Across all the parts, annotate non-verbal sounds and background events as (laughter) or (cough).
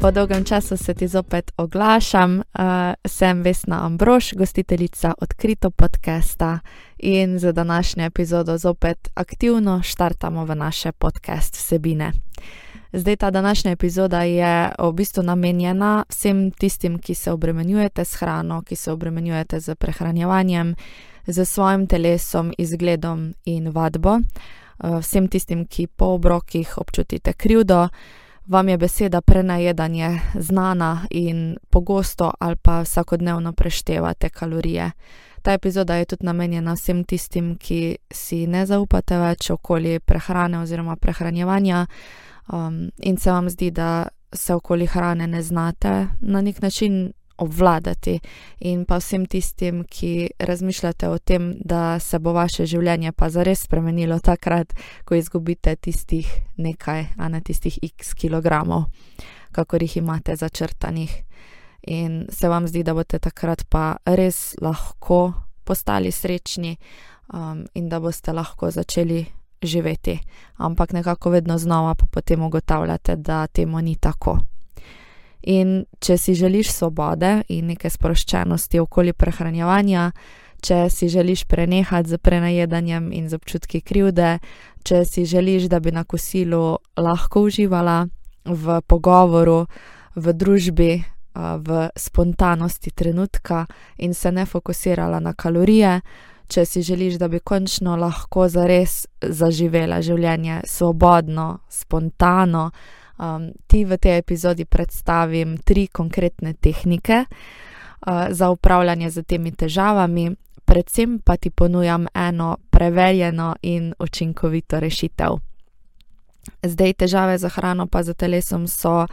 Po dolgem času se ti zopet oglašam. Uh, sem Vesna Ambrož, gostiteljica odkrito podcasta in za današnjo epizodo zopet aktivno štartamo v naše podcast vsebine. Zdaj, ta današnja epizoda je v bistvu namenjena vsem tistim, ki se obremenjujete s hrano, ki se obremenjujete z prehranjevanjem, z svojim telesom, izgledom in vadbo. Vsem tistim, ki po obrokih občutite krivdo vam je beseda prenajedanje znana in pogosto ali pa vsakodnevno preštevate kalorije. Ta epizoda je tudi namenjena vsem tistim, ki si ne zaupate več okoli prehrane oziroma prehranjevanja um, in se vam zdi, da se okoli hrane ne znate na nek način obvladati, in pa vsem tistim, ki razmišljate o tem, da se bo vaše življenje pa zares spremenilo takrat, ko izgubite tistih nekaj, a ne tistih x kilogramov, kakor jih imate začrtanih. In se vam zdi, da boste takrat pa res lahko postali srečni um, in da boste lahko začeli živeti, ampak nekako vedno znova pa potem ugotavljate, da temu ni tako. In če si želiš svobode in neke sproščenosti okoli prehranjevanja, če si želiš prenehati z prenajedanjem in z občutki krivde, če si želiš, da bi na kosilu lahko uživala v pogovoru, v družbi, v spontanosti trenutka in se ne fokusirala na kalorije, če si želiš, da bi končno lahko zares zaživela življenje svobodno, spontano, um, ti v tej epizodi predstavim tri konkretne tehnike uh, za upravljanje z temi težavami, predvsem pa ti ponujam eno preverjeno in učinkovito rešitev. Zdaj, težave za hrano, pa za telesom so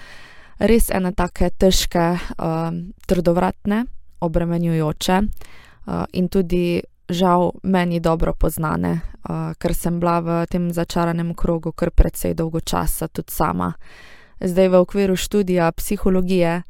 res ene take težke, uh, trdovratne, obremenjujoče uh, in tudi žal meni dobro poznane, uh, ker sem bila v tem začaranem krogu kar precej dolgo časa, tudi sama. Zdaj v okviru študija psihologije,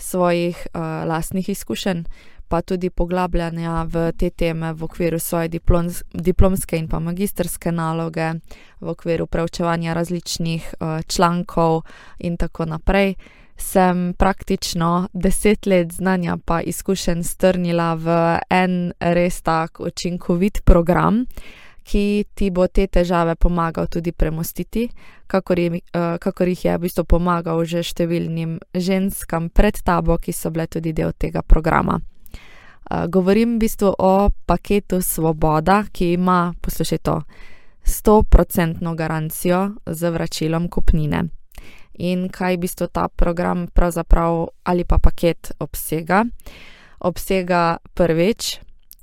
svojih uh, lastnih izkušenj, pa tudi poglabljanja v te teme v okviru svoje diploms, diplomske in pa magisterske naloge, v okviru preučevanja različnih uh, člankov in tako naprej sem praktično deset let znanja pa izkušenj strnila v en res tak učinkovit program, ki ti bo te težave pomagal tudi premostiti, kakor, je, uh, kakor jih je v bistvu pomagal že številnim ženskam pred tabo, ki so bile tudi del tega programa. Uh, govorim v bistvu o paketu Svoboda, ki ima, poslušaj to, 100% garancijo z vračilom kupnine in kaj v bistvu ta program pravzaprav ali pa paket obsega. Obsega prvič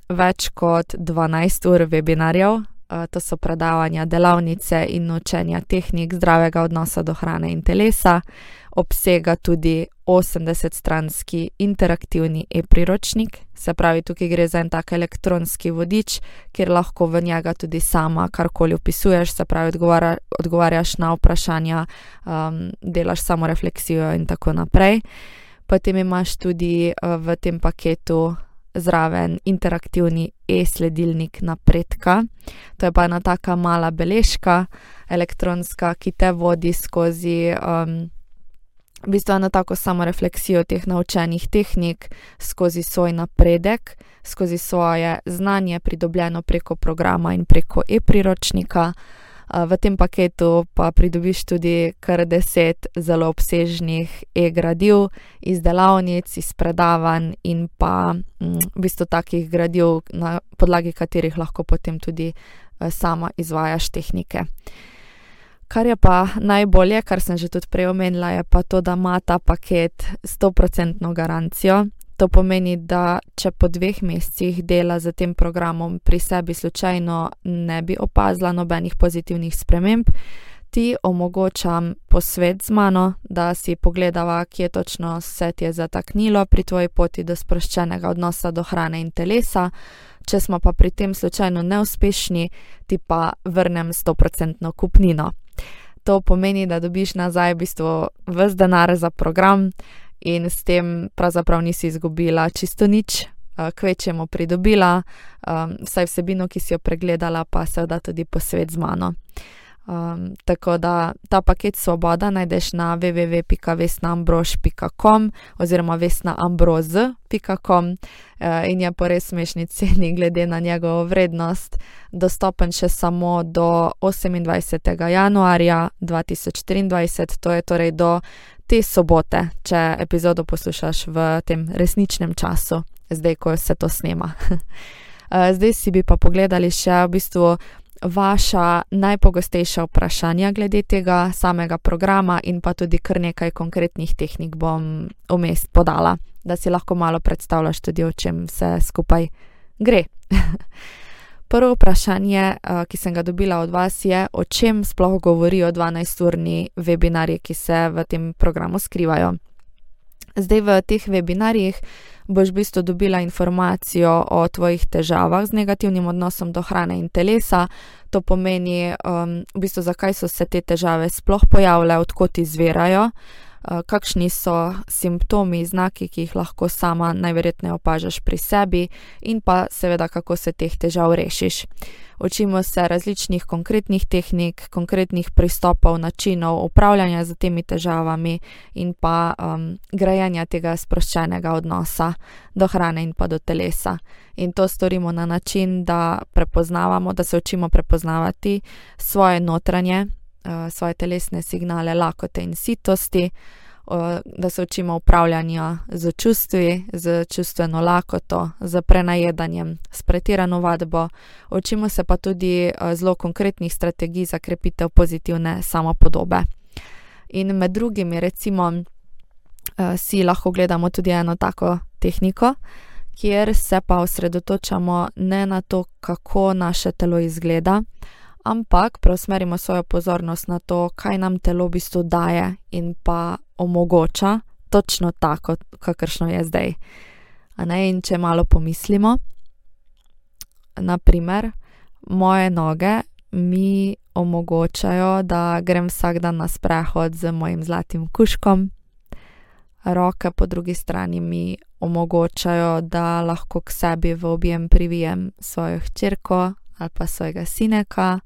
več kot 12 ur webinarjev, to so predavanja, delavnice in učenja tehnik zdravega odnosa do hrane in telesa, obsega tudi 80-stranski interaktivni e-priročnik, se pravi, tukaj gre za en tak elektronski vodič, kjer lahko v njega tudi sama karkoli opisuješ, se pravi, odgovarja, odgovarjaš na vprašanja, um, delaš samo refleksijo in tako naprej. Potem imaš tudi uh, v tem paketu zraven interaktivni e-sledilnik napredka. To je pa ena taka mala beležka, elektronska, ki te vodi skozi. Um, V bistvu je na tako samo refleksijo teh naučenih tehnik, skozi svoj napredek, skozi svoje znanje, pridobljeno preko programa in preko e-priročnika. V tem paketu pa pridobiš tudi kar deset zelo obsežnih e-gradiv iz delavnic, iz predavanj in pa mm, v bistvu takih gradiv, na podlagi katerih lahko potem tudi sama izvajaš tehnike. Kar je pa najbolje, kar sem že tudi prej omenila, je pa to, da ima ta paket 100% garancijo. To pomeni, da če po dveh mesecih dela z tem programom pri sebi slučajno ne bi opazila nobenih pozitivnih sprememb, ti omogočam posvet z mano, da si pogledava, kje točno se ti je zataknilo pri tvoji poti do sproščenega odnosa do hrane in telesa. Če smo pa pri tem slučajno neuspešni, ti pa vrnem 100% kupnino to pomeni, da dobiš nazaj v bistvu vse denar za program in s tem pravzaprav nisi izgubila čisto nič, uh, kvečemo pridobila, um, vsaj vsebino, ki si jo pregledala, pa seveda tudi posvet z mano. Um, tako da ta paket Svoboda najdeš na www.vesnaambrož.com oziroma vesnaambroz.com uh, in je po res smešni ceni, glede na njegovo vrednost, dostopen še samo do 28. januarja 2024, to je torej do te sobote, če epizodo poslušaš v tem resničnem času, zdaj ko se to snema. Uh, (laughs) zdaj si bi pa pogledali še v bistvu vaša najpogostejša vprašanja glede tega samega programa, in pa tudi kar nekaj konkretnih tehnik bom vmes podala, da si lahko malo predstavljaš tudi, o čem vse skupaj gre. (laughs) Prvo vprašanje, ki sem ga dobila od vas, je, o čem sploh govorijo 12-urni webinarji, ki se v tem programu skrivajo. Zdaj v teh webinarjih boš v bistvu dobila informacijo o tvojih težavah z negativnim odnosom do hrane in telesa. To pomeni, um, v bistvu, zakaj so se te težave sploh pojavile, odkot izvirajo, uh, kakšni so simptomi, znaki, ki jih lahko sama najverjetneje opažaš pri sebi, in pa seveda, kako se teh težav rešiš učimo se različnih konkretnih tehnik, konkretnih pristopov, načinov upravljanja z temi težavami in pa um, grajenja tega sproščenega odnosa do hrane in pa do telesa. In to storimo na način, da prepoznavamo, da se učimo prepoznavati svoje notranje, svoje telesne signale lakote in sitosti da se učimo upravljanja z čustvi, z čustveno lakoto, z prenajedanjem, s pretirano vadbo. Učimo se pa tudi zelo konkretnih strategij za krepitev pozitivne samopodobe. In med drugim, recimo, si lahko gledamo tudi eno tako tehniko, kjer se pa osredotočamo ne na to, kako naše telo izgleda, ampak preusmerimo svojo pozornost na to, kaj nam telo v bistvu daje in pa omogoča, točno tako, kakršno je zdaj. In če malo pomislimo, naprimer, moje noge mi omogočajo, da grem vsak dan na sprehod z mojim zlatim kuškom, roke po drugi strani mi omogočajo, da lahko k sebi v objem privijem svojo hčerko ali pa svojega sineka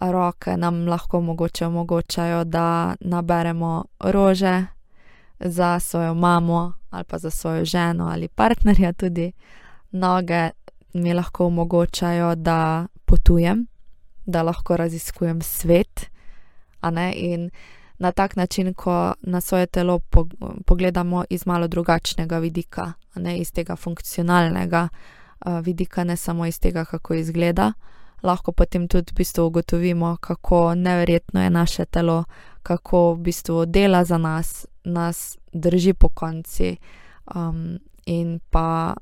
roke nam lahko mogoče omogočajo, da naberemo rože za svojo mamo ali pa za svojo ženo ali partnerja tudi. Noge mi lahko omogočajo, da potujem, da lahko raziskujem svet, in na tak način, ko na svoje telo pogledamo iz malo drugačnega vidika, ne iz tega funkcionalnega uh, vidika, ne samo iz tega, kako izgleda lahko potem tudi v bistvu ugotovimo, kako neverjetno je naše telo, kako v bistvu dela za nas, nas drži po konci, um, in pa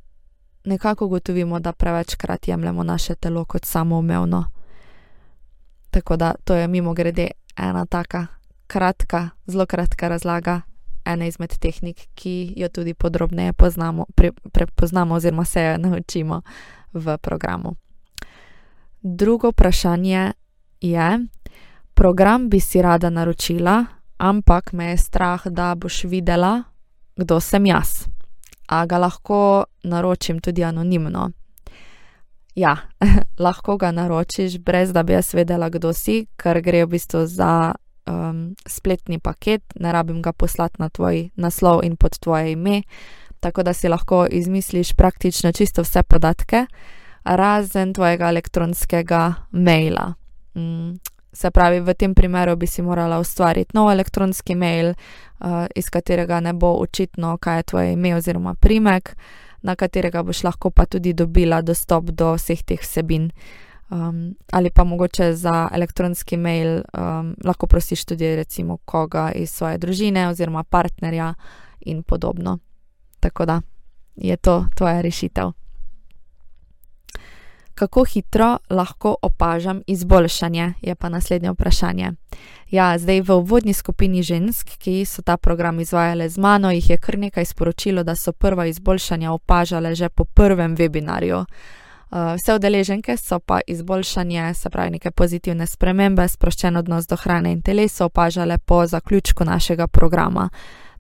nekako ugotovimo, da prevečkrat jemljemo naše telo kot samoumevno. Tako da to je mimo grede ena taka kratka, zelo kratka razlaga. Ena izmed tehnik, ki jo tudi podrobneje poznamo, pre, prepoznamo, oziroma se jo naučimo v programu. Drugo vprašanje je, program bi si rada naročila, ampak me je strah, da boš videla, kdo sem jaz. A ga lahko naročim tudi anonimno? Ja, (laughs) lahko ga naročiš, brez da bi jaz vedela, kdo si, ker gre v bistvu za um, spletni paket, ne rabim ga poslati na tvoj naslov in pod tvoje ime, tako da si lahko izmisliš praktično čisto vse podatke razen tvojega elektronskega maila. Mm. Se pravi, v tem primeru bi si morala ustvariti nov elektronski mail, uh, iz katerega ne bo očitno, kaj je tvoje ime oziroma primek, na katerega boš lahko pa tudi dobila dostop do vseh teh vsebin. Um, ali pa mogoče za elektronski mail um, lahko prosiš tudi recimo koga iz svoje družine oziroma partnerja in podobno. Tako da je to tvoja rešitev kako hitro lahko opažam izboljšanje, je pa naslednje vprašanje. Ja, zdaj v uvodni skupini žensk, ki so ta program izvajale z mano, jih je kar nekaj sporočilo, da so prva izboljšanja opažale že po prvem webinarju. Uh, vse udeleženke so pa izboljšanje, se pravi, neke pozitivne spremembe, sproščen odnos do hrane in telesa opažale po zaključku našega programa.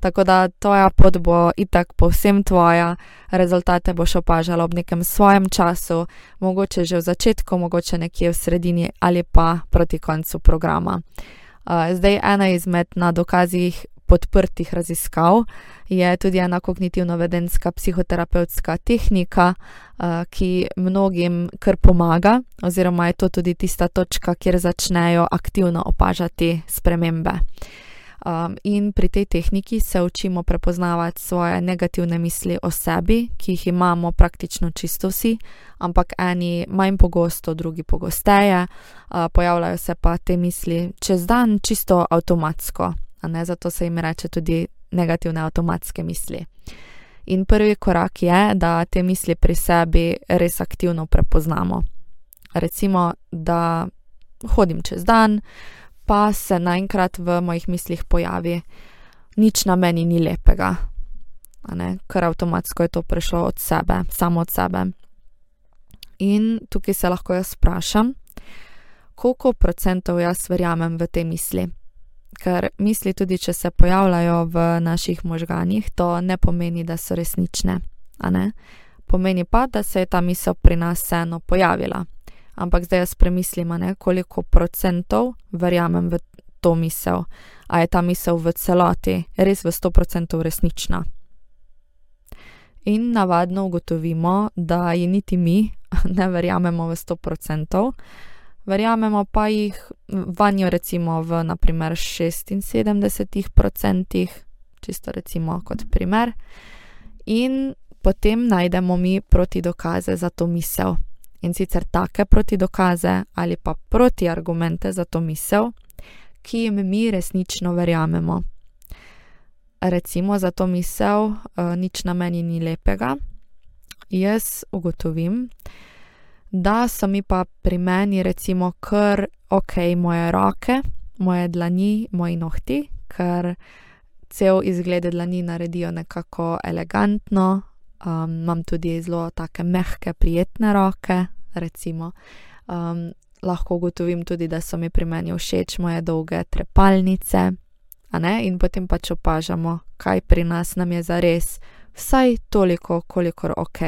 Tako da tvoja pot bo itak povsem tvoja, rezultate boš opažala ob nekem svojem času, mogoče že v začetku, mogoče nekje v sredini ali pa proti koncu programa. Uh, zdaj, ena izmed na dokazih podprtih raziskav je tudi ena kognitivno-vedenska psihoterapevtska tehnika, uh, ki mnogim kar pomaga, oziroma je to tudi tista točka, kjer začnejo aktivno opažati spremembe. Um, in pri tej tehniki se učimo prepoznavati svoje negativne misli o sebi, ki jih imamo praktično čisto vsi, ampak eni manj pogosto, drugi pogosteje, uh, pojavljajo se pa te misli čez dan čisto avtomatsko, zato se jim reče tudi negativne avtomatske misli. In prvi korak je, da te misli pri sebi res aktivno prepoznamo. Recimo, da hodim čez dan, pa se naenkrat v mojih mislih pojavi, nič na meni ni lepega, ker avtomatsko je to prišlo od sebe, samo od sebe. In tukaj se lahko jaz vprašam, koliko procentov jaz verjamem v te misli. Ker misli, tudi če se pojavljajo v naših možganjih, to ne pomeni, da so resnične. Pomeni pa, da se je ta misel pri nas vseeno pojavila ampak zdaj jaz premislim, ne, koliko procentov verjamem v to misel, a je ta misel v celoti res v 100% resnična. In navadno ugotovimo, da ji niti mi (laughs) ne verjamemo v 100%, verjamemo pa jih vanjo recimo v naprimer 76%, čisto recimo kot primer, in potem najdemo mi proti dokaze za to misel in sicer take protidokaze ali pa protiargumente za to misel, ki jim mi resnično verjamemo. Recimo za to misel, uh, nič na meni ni lepega, jaz ugotovim, da so mi pa pri meni, recimo, kar ok, moje roke, moje dlani, moji nohti, ker cel izgled dlani naredijo nekako elegantno, um, imam tudi zelo take mehke, prijetne roke, recimo. Um, lahko ugotovim tudi, da so mi pri meni všeč moje dolge trepalnice, in potem pač opažamo, kaj pri nas nam je za res, vsaj toliko, kolikor ok.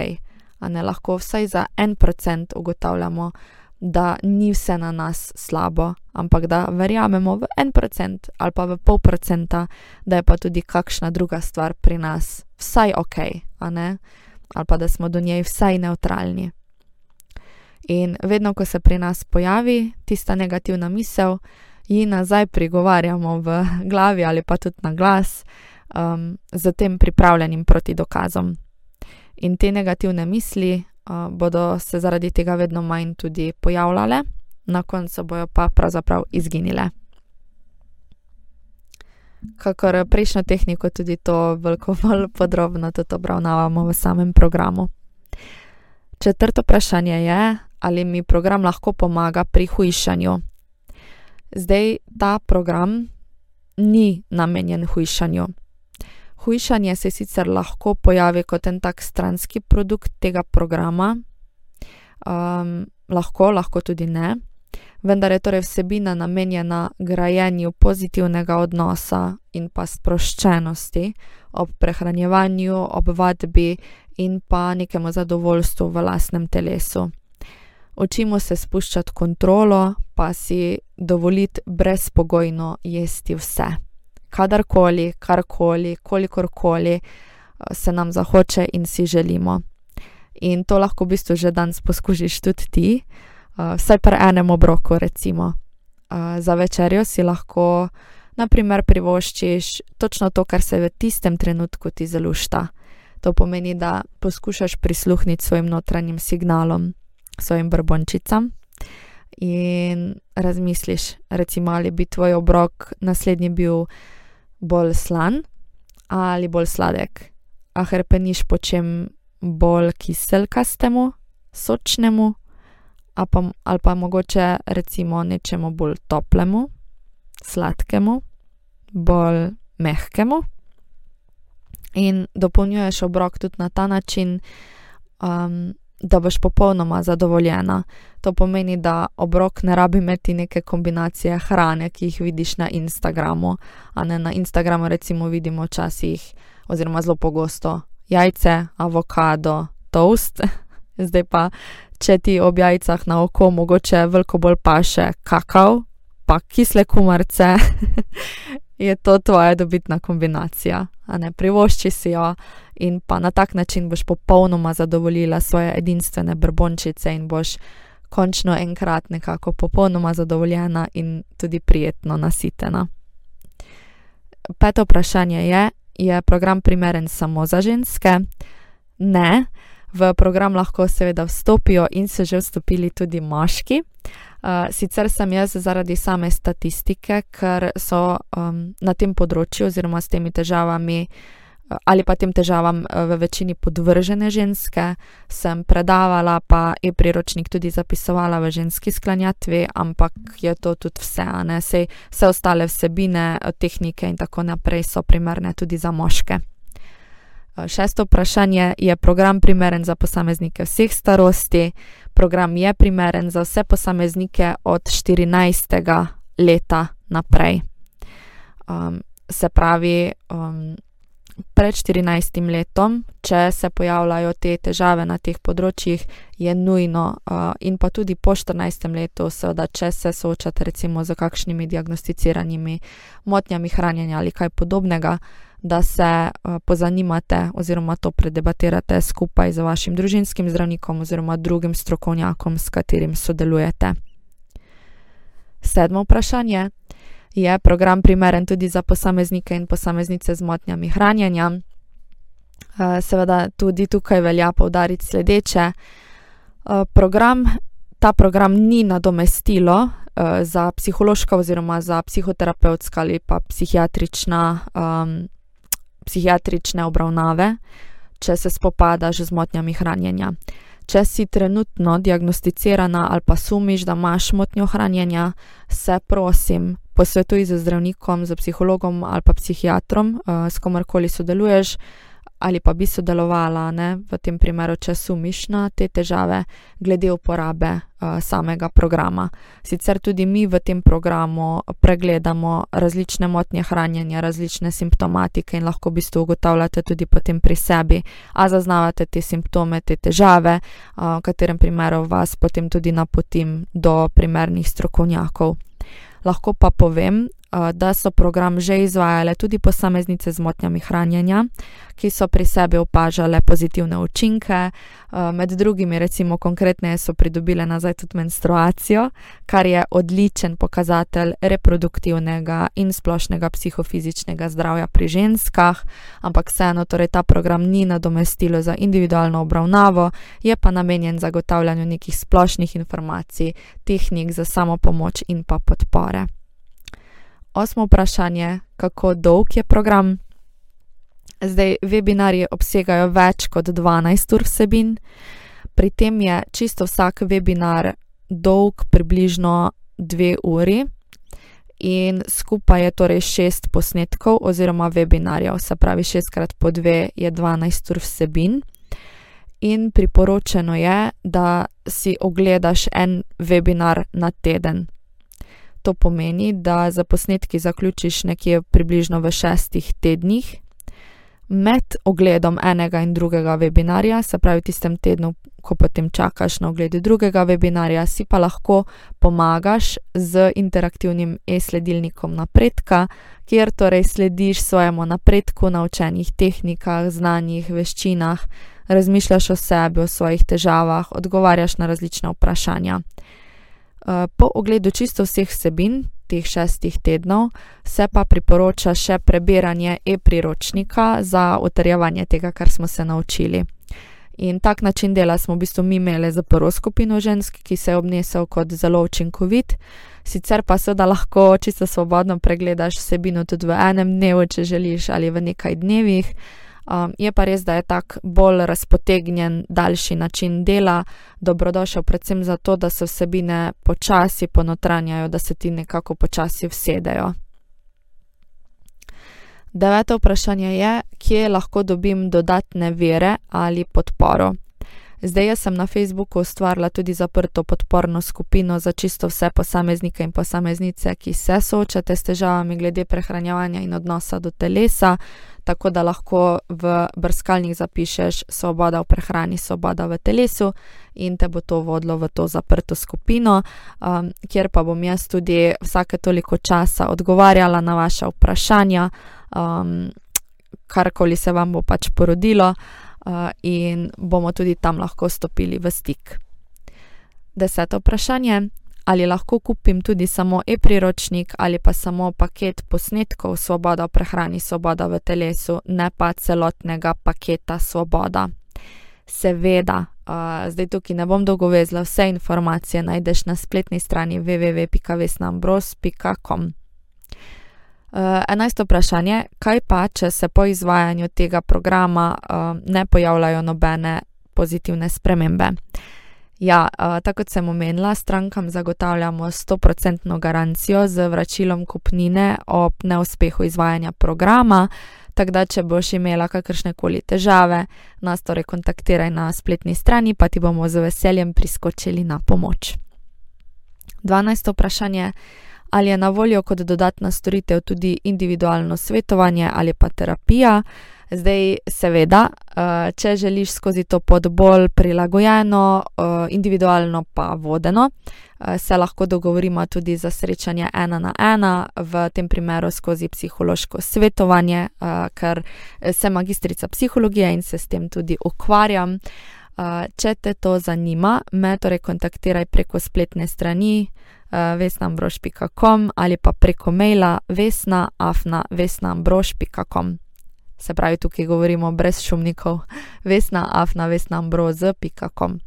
Ne, lahko vsaj za en procent ugotavljamo, da ni vse na nas slabo, ampak da verjamemo v en procent ali pa v pol procenta, da je pa tudi kakšna druga stvar pri nas vsaj ok, ali pa da smo do njej vsaj neutralni. In vedno, ko se pri nas pojavi tista negativna misel, ji nazaj prigovarjamo v glavi ali pa tudi na glas, um, z tem pripravljenim proti dokazom. In te negativne misli bodo se zaradi tega vedno manj tudi pojavljale, na koncu bojo pa pravzaprav izginile. Kakor prejšnjo tehniko, tudi to veliko (laughs) bolj podrobno tudi obravnavamo v samem programu. Četrto vprašanje je, ali mi program lahko pomaga pri hujšanju. Zdaj, ta program ni namenjen hujšanju. Hujšanje se sicer lahko pojavi kot en tak stranski produkt tega programa, um, lahko, lahko tudi ne, vendar je torej vsebina namenjena grajenju pozitivnega odnosa in pa sproščenosti ob prehranjevanju, ob vadbi in pa nekemu zadovoljstvu v lastnem telesu. Učimo se spuščati kontrolo, pa si dovoliti brezpogojno jesti vse. Kadarkoli, karkoli, kolikorkoli eh, se nam zahoče in si želimo. In to lahko v bistvu že danes poskušiš tudi ti, eh, vsaj pri enem obroku, recimo. Eh, za večerjo si lahko, naprimer, privoščiš točno to, kar se v tistem trenutku ti zalušta. To pomeni, da poskušaš prisluhniti svojim notranjim signalom svojim brbončicam in razmisliš, recimo, ali bi tvoj obrok naslednji bil bolj slan ali bolj sladek, a hrpeniš po čem bolj kiselkastemu, sočnemu, pa, ali pa mogoče recimo nečemu bolj toplemu, sladkemu, bolj mehkemu. In dopolnjuješ obrok tudi na ta način, um, da boš popolnoma zadovoljena. To pomeni, da obrok ne rabi imeti neke kombinacije hrane, ki jih vidiš na Instagramu. Ne, na Instagramu recimo vidimo včasih, oziroma zelo pogosto, jajce, avokado, toast. (laughs) Zdaj pa, če ti ob jajcah na oko mogoče veliko bolj paše kakav, pa kisle kumarce, (laughs) je to tvoja dobitna kombinacija. Privošči si jo in pa na tak način boš popolnoma zadovoljila svoje edinstvene brbončice in boš končno enkrat nekako popolnoma zadovoljena in tudi prijetno nasitena. Peto vprašanje je, je program primeren samo za ženske? Ne, v program lahko seveda vstopijo in so že vstopili tudi moški. Sicer sem jaz zaradi same statistike, ker so um, na tem področju oziroma s temi težavami ali pa tem težavam v večini podvržene ženske, sem predavala, pa je priročnik tudi zapisovala v ženski sklanjatvi, ampak je to tudi vse, ne, Sej, vse ostale vsebine, tehnike in tako naprej so primerne tudi za moške. Šesto vprašanje je program primeren za posameznike vseh starosti program je primeren za vse posameznike od 14. leta naprej. Um, se pravi, um, pred 14. letom, če se pojavljajo te težave na teh področjih, je nujno, in pa tudi po 14. letu, seveda, če se soočate recimo z kakšnimi diagnosticiranimi motnjami hranjenja ali kaj podobnega da se pozanimate oziroma to predebatirate skupaj z vašim družinskim zdravnikom oziroma drugim strokovnjakom, s katerim sodelujete. Sedmo vprašanje. Je program primeren tudi za posameznike in posameznice z motnjami hranjenja? Uh, seveda tudi tukaj velja povdariti sledeče. Uh, program, ta program ni nadomestilo uh, za psihološka oziroma za psihoterapevtska ali pa psihiatrična um, psihiatrične obravnave, če se spopadaš z motnjami hranjenja. Če si trenutno diagnosticirana ali pa sumiš, da imaš motnjo hranjenja, se prosim posvetuj z zdravnikom, z psihologom ali pa psihiatrom, uh, s komarkoli sodeluješ, ali pa bi sodelovala ne, v tem primeru, če sumiš na te težave, glede uporabe uh, samega programa. Sicer tudi mi v tem programu pregledamo različne motnje hranjenja, različne simptomatike in lahko v bistvu ugotavljate tudi potem pri sebi, a zaznavate te simptome, te težave, uh, v katerem primeru vas potem tudi napotim do primernih strokovnjakov. Lahko pa povem, da so program že izvajale tudi posameznice z motnjami hranjenja, ki so pri sebi opažale pozitivne učinke, med drugimi, recimo, konkretneje so pridobile nazaj tudi menstruacijo, kar je odličen pokazatelj reproduktivnega in splošnega psihofizičnega zdravja pri ženskah, ampak vseeno, torej ta program ni nadomestilo za individualno obravnavo, je pa namenjen zagotavljanju nekih splošnih informacij, tehnik za samo pomoč in pa podpore. Osmo vprašanje, kako dolg je program? Zdaj, webinarji obsegajo več kot 12 ur vsebin, pri tem je čisto vsak webinar dolg približno 2 uri, in skupaj je torej 6 posnetkov oziroma webinarjev, se pravi 6 krat po 2 je 12 ur vsebin. In priporočeno je, da si ogledaš en webinar na teden, To pomeni, da za posnetki zaključiš nekje približno v šestih tednih. Med ogledom enega in drugega webinarja, se pravi, v tistem tednu, ko potem čakaš na ogled drugega webinarja, si pa lahko pomagaš z interaktivnim e-sledilnikom napredka, kjer torej slediš svojemu napredku na učenih tehnikah, znanjih, veščinah, razmišljaš o sebi, o svojih težavah, odgovarjaš na različna vprašanja. Eh, po ogledu čisto vseh vsebin teh šestih tednov se pa priporoča še prebiranje e-priročnika za utrjevanje tega, kar smo se naučili. In tak način dela smo v bistvu mi imeli za prvo skupino žensk, ki se je obnesel kot zelo učinkovit, sicer pa seveda lahko čisto svobodno pregledaš vsebino tudi v enem dnevu, če želiš, ali v nekaj dnevih. Um, je pa res, da je tak bolj razpotegnjen, daljši način dela dobrodošel, predvsem zato, da se vsebine počasi ponotranjajo, da se ti nekako počasi vsedejo. Deveto vprašanje je, kje lahko dobim dodatne vere ali podporo. Zdaj jaz sem na Facebooku ustvarila tudi zaprto podporno skupino za čisto vse posameznike in posameznice, ki se soočate s težavami glede prehranjevanja in odnosa do telesa, tako da lahko v brskalnik zapišeš svoboda v prehrani, svoboda v telesu in te bo to vodilo v to zaprto skupino, um, kjer pa bom jaz tudi vsake toliko časa odgovarjala na vaše vprašanja, um, karkoli se vam bo pač porodilo in bomo tudi tam lahko stopili v stik. Deseto vprašanje. Ali lahko kupim tudi samo e-priročnik ali pa samo paket posnetkov Svoboda v prehrani, Svoboda v telesu, ne pa celotnega paketa Svoboda? Seveda, uh, zdaj tukaj ne bom dolgo vezla, vse informacije najdeš na spletni strani www.vesnambros.com. Uh, enajsto vprašanje, kaj pa, če se po izvajanju tega programa uh, ne pojavljajo nobene pozitivne spremembe? Ja, uh, tako kot sem omenila, strankam zagotavljamo 100% garancijo z vračilom kupnine ob neuspehu izvajanja programa, tako da če boš imela kakršne koli težave, nas torej kontaktiraj na spletni strani, pa ti bomo z veseljem priskočili na pomoč. 12. vprašanje ali je na voljo kot dodatna storitev tudi individualno svetovanje ali pa terapija. Zdaj, seveda, eh, če želiš skozi to pot bolj prilagojeno, eh, individualno pa vodeno, eh, se lahko dogovorimo tudi za srečanje ena na ena, v tem primeru skozi psihološko svetovanje, ker sem magistrica psihologije in se s tem tudi ukvarjam. Če te to zanima, me torej kontaktiraj preko spletne strani uh, vesnambrož.com ali pa preko maila vesna.afna.vesnambrož.com. Se pravi, tukaj govorimo brez šumnikov, (laughs) vesna.afna.vesnambrož.com.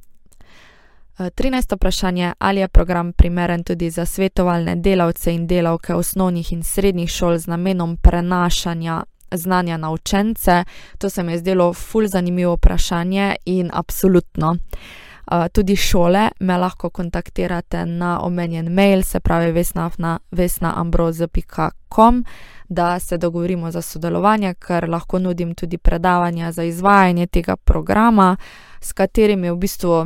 13. vprašanje, ali je program primeren tudi za svetovalne delavce in delavke osnovnih in srednjih šol z namenom prenašanja znanja na učence? To se mi je zdelo ful zanimivo vprašanje in absolutno. Tudi šole me lahko kontaktirate na omenjen mail, se pravi vesnaambroz.com, da se dogovorimo za sodelovanje, ker lahko nudim tudi predavanja za izvajanje tega programa, s katerimi v bistvu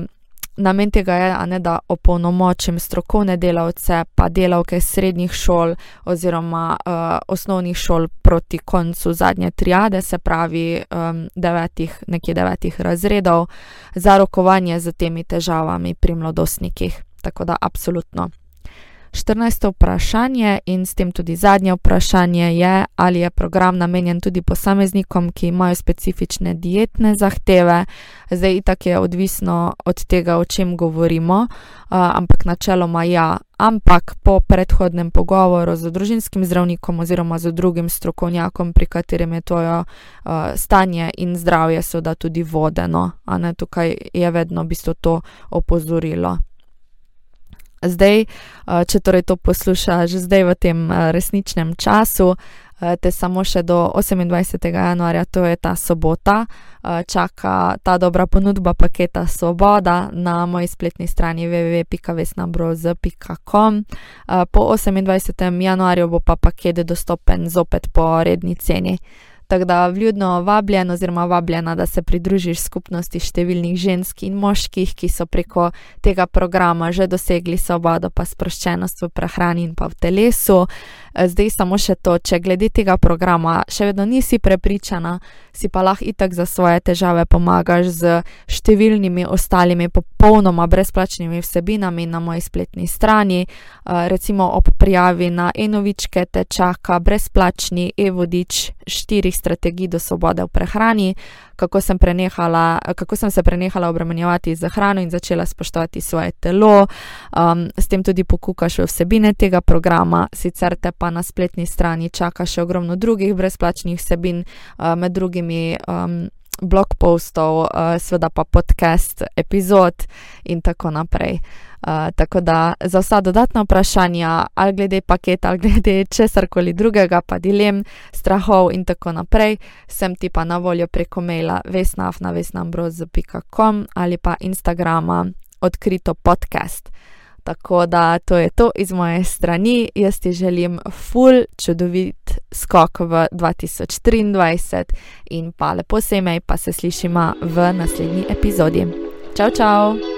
namen tega je, ne, da opolnomočim strokovne delavce, pa delavke srednjih šol oziroma uh, osnovnih šol proti koncu zadnje triade, se pravi um, devetih, nekje devetih razredov, za rokovanje z temi težavami pri mladostnikih. Tako da, absolutno. 14. vprašanje in s tem tudi zadnje vprašanje je, ali je program namenjen tudi posameznikom, ki imajo specifične dietne zahteve. Zdaj, itak je odvisno od tega, o čem govorimo, ampak načeloma ja. Ampak po predhodnem pogovoru z družinskim zdravnikom oziroma z drugim strokovnjakom, pri katerem je tvoje stanje in zdravje seveda tudi vodeno, a ne tukaj je vedno v bistvu to opozorilo. Zdaj, eh, če torej to poslušaš zdaj v tem eh, resničnem času, eh, te samo še do 28. januarja, to je ta sobota, čaka ta dobra ponudba paketa Svoboda na moji spletni strani www.vesnabroz.com. Po 28. januarju bo pa paket dostopen zopet po redni ceni. Tako da vljudno vabljen oziroma vabljena, da se pridružiš skupnosti številnih žensk in moških, ki so preko tega programa že dosegli svobodo, pa sproščenost v prehrani in pa v telesu. Eh, zdaj samo še to, če glede tega programa še vedno nisi prepričana, si pa lahko itak za svoje težave pomagaš z številnimi ostalimi popolnoma brezplačnimi vsebinami na moji spletni strani. Eh, recimo ob prijavi na enovičke te čaka brezplačni e-vodič štirih strategij do svobode v prehrani, kako sem, kako sem se prenehala obremenjevati za hrano in začela spoštovati svoje telo. Um, s tem tudi pokukaš vsebine tega programa, sicer te pa na spletni strani čaka še ogromno drugih brezplačnih vsebin, uh, med drugimi. Um, blog postov, uh, seveda pa podcast, epizod in tako naprej. Uh, tako da za vsa dodatna vprašanja, ali glede paketa, ali glede (laughs) česar koli drugega, pa dilem, strahov in tako naprej, sem ti pa na voljo preko maila vesnafnavesnambroz.com ali pa Instagrama odkrito podcast. Tako da to je to iz moje strani. Jaz ti želim full čudovit skok v 2023 in pa lepo se imej, pa se slišimo v naslednji epizodi. Čau, čau!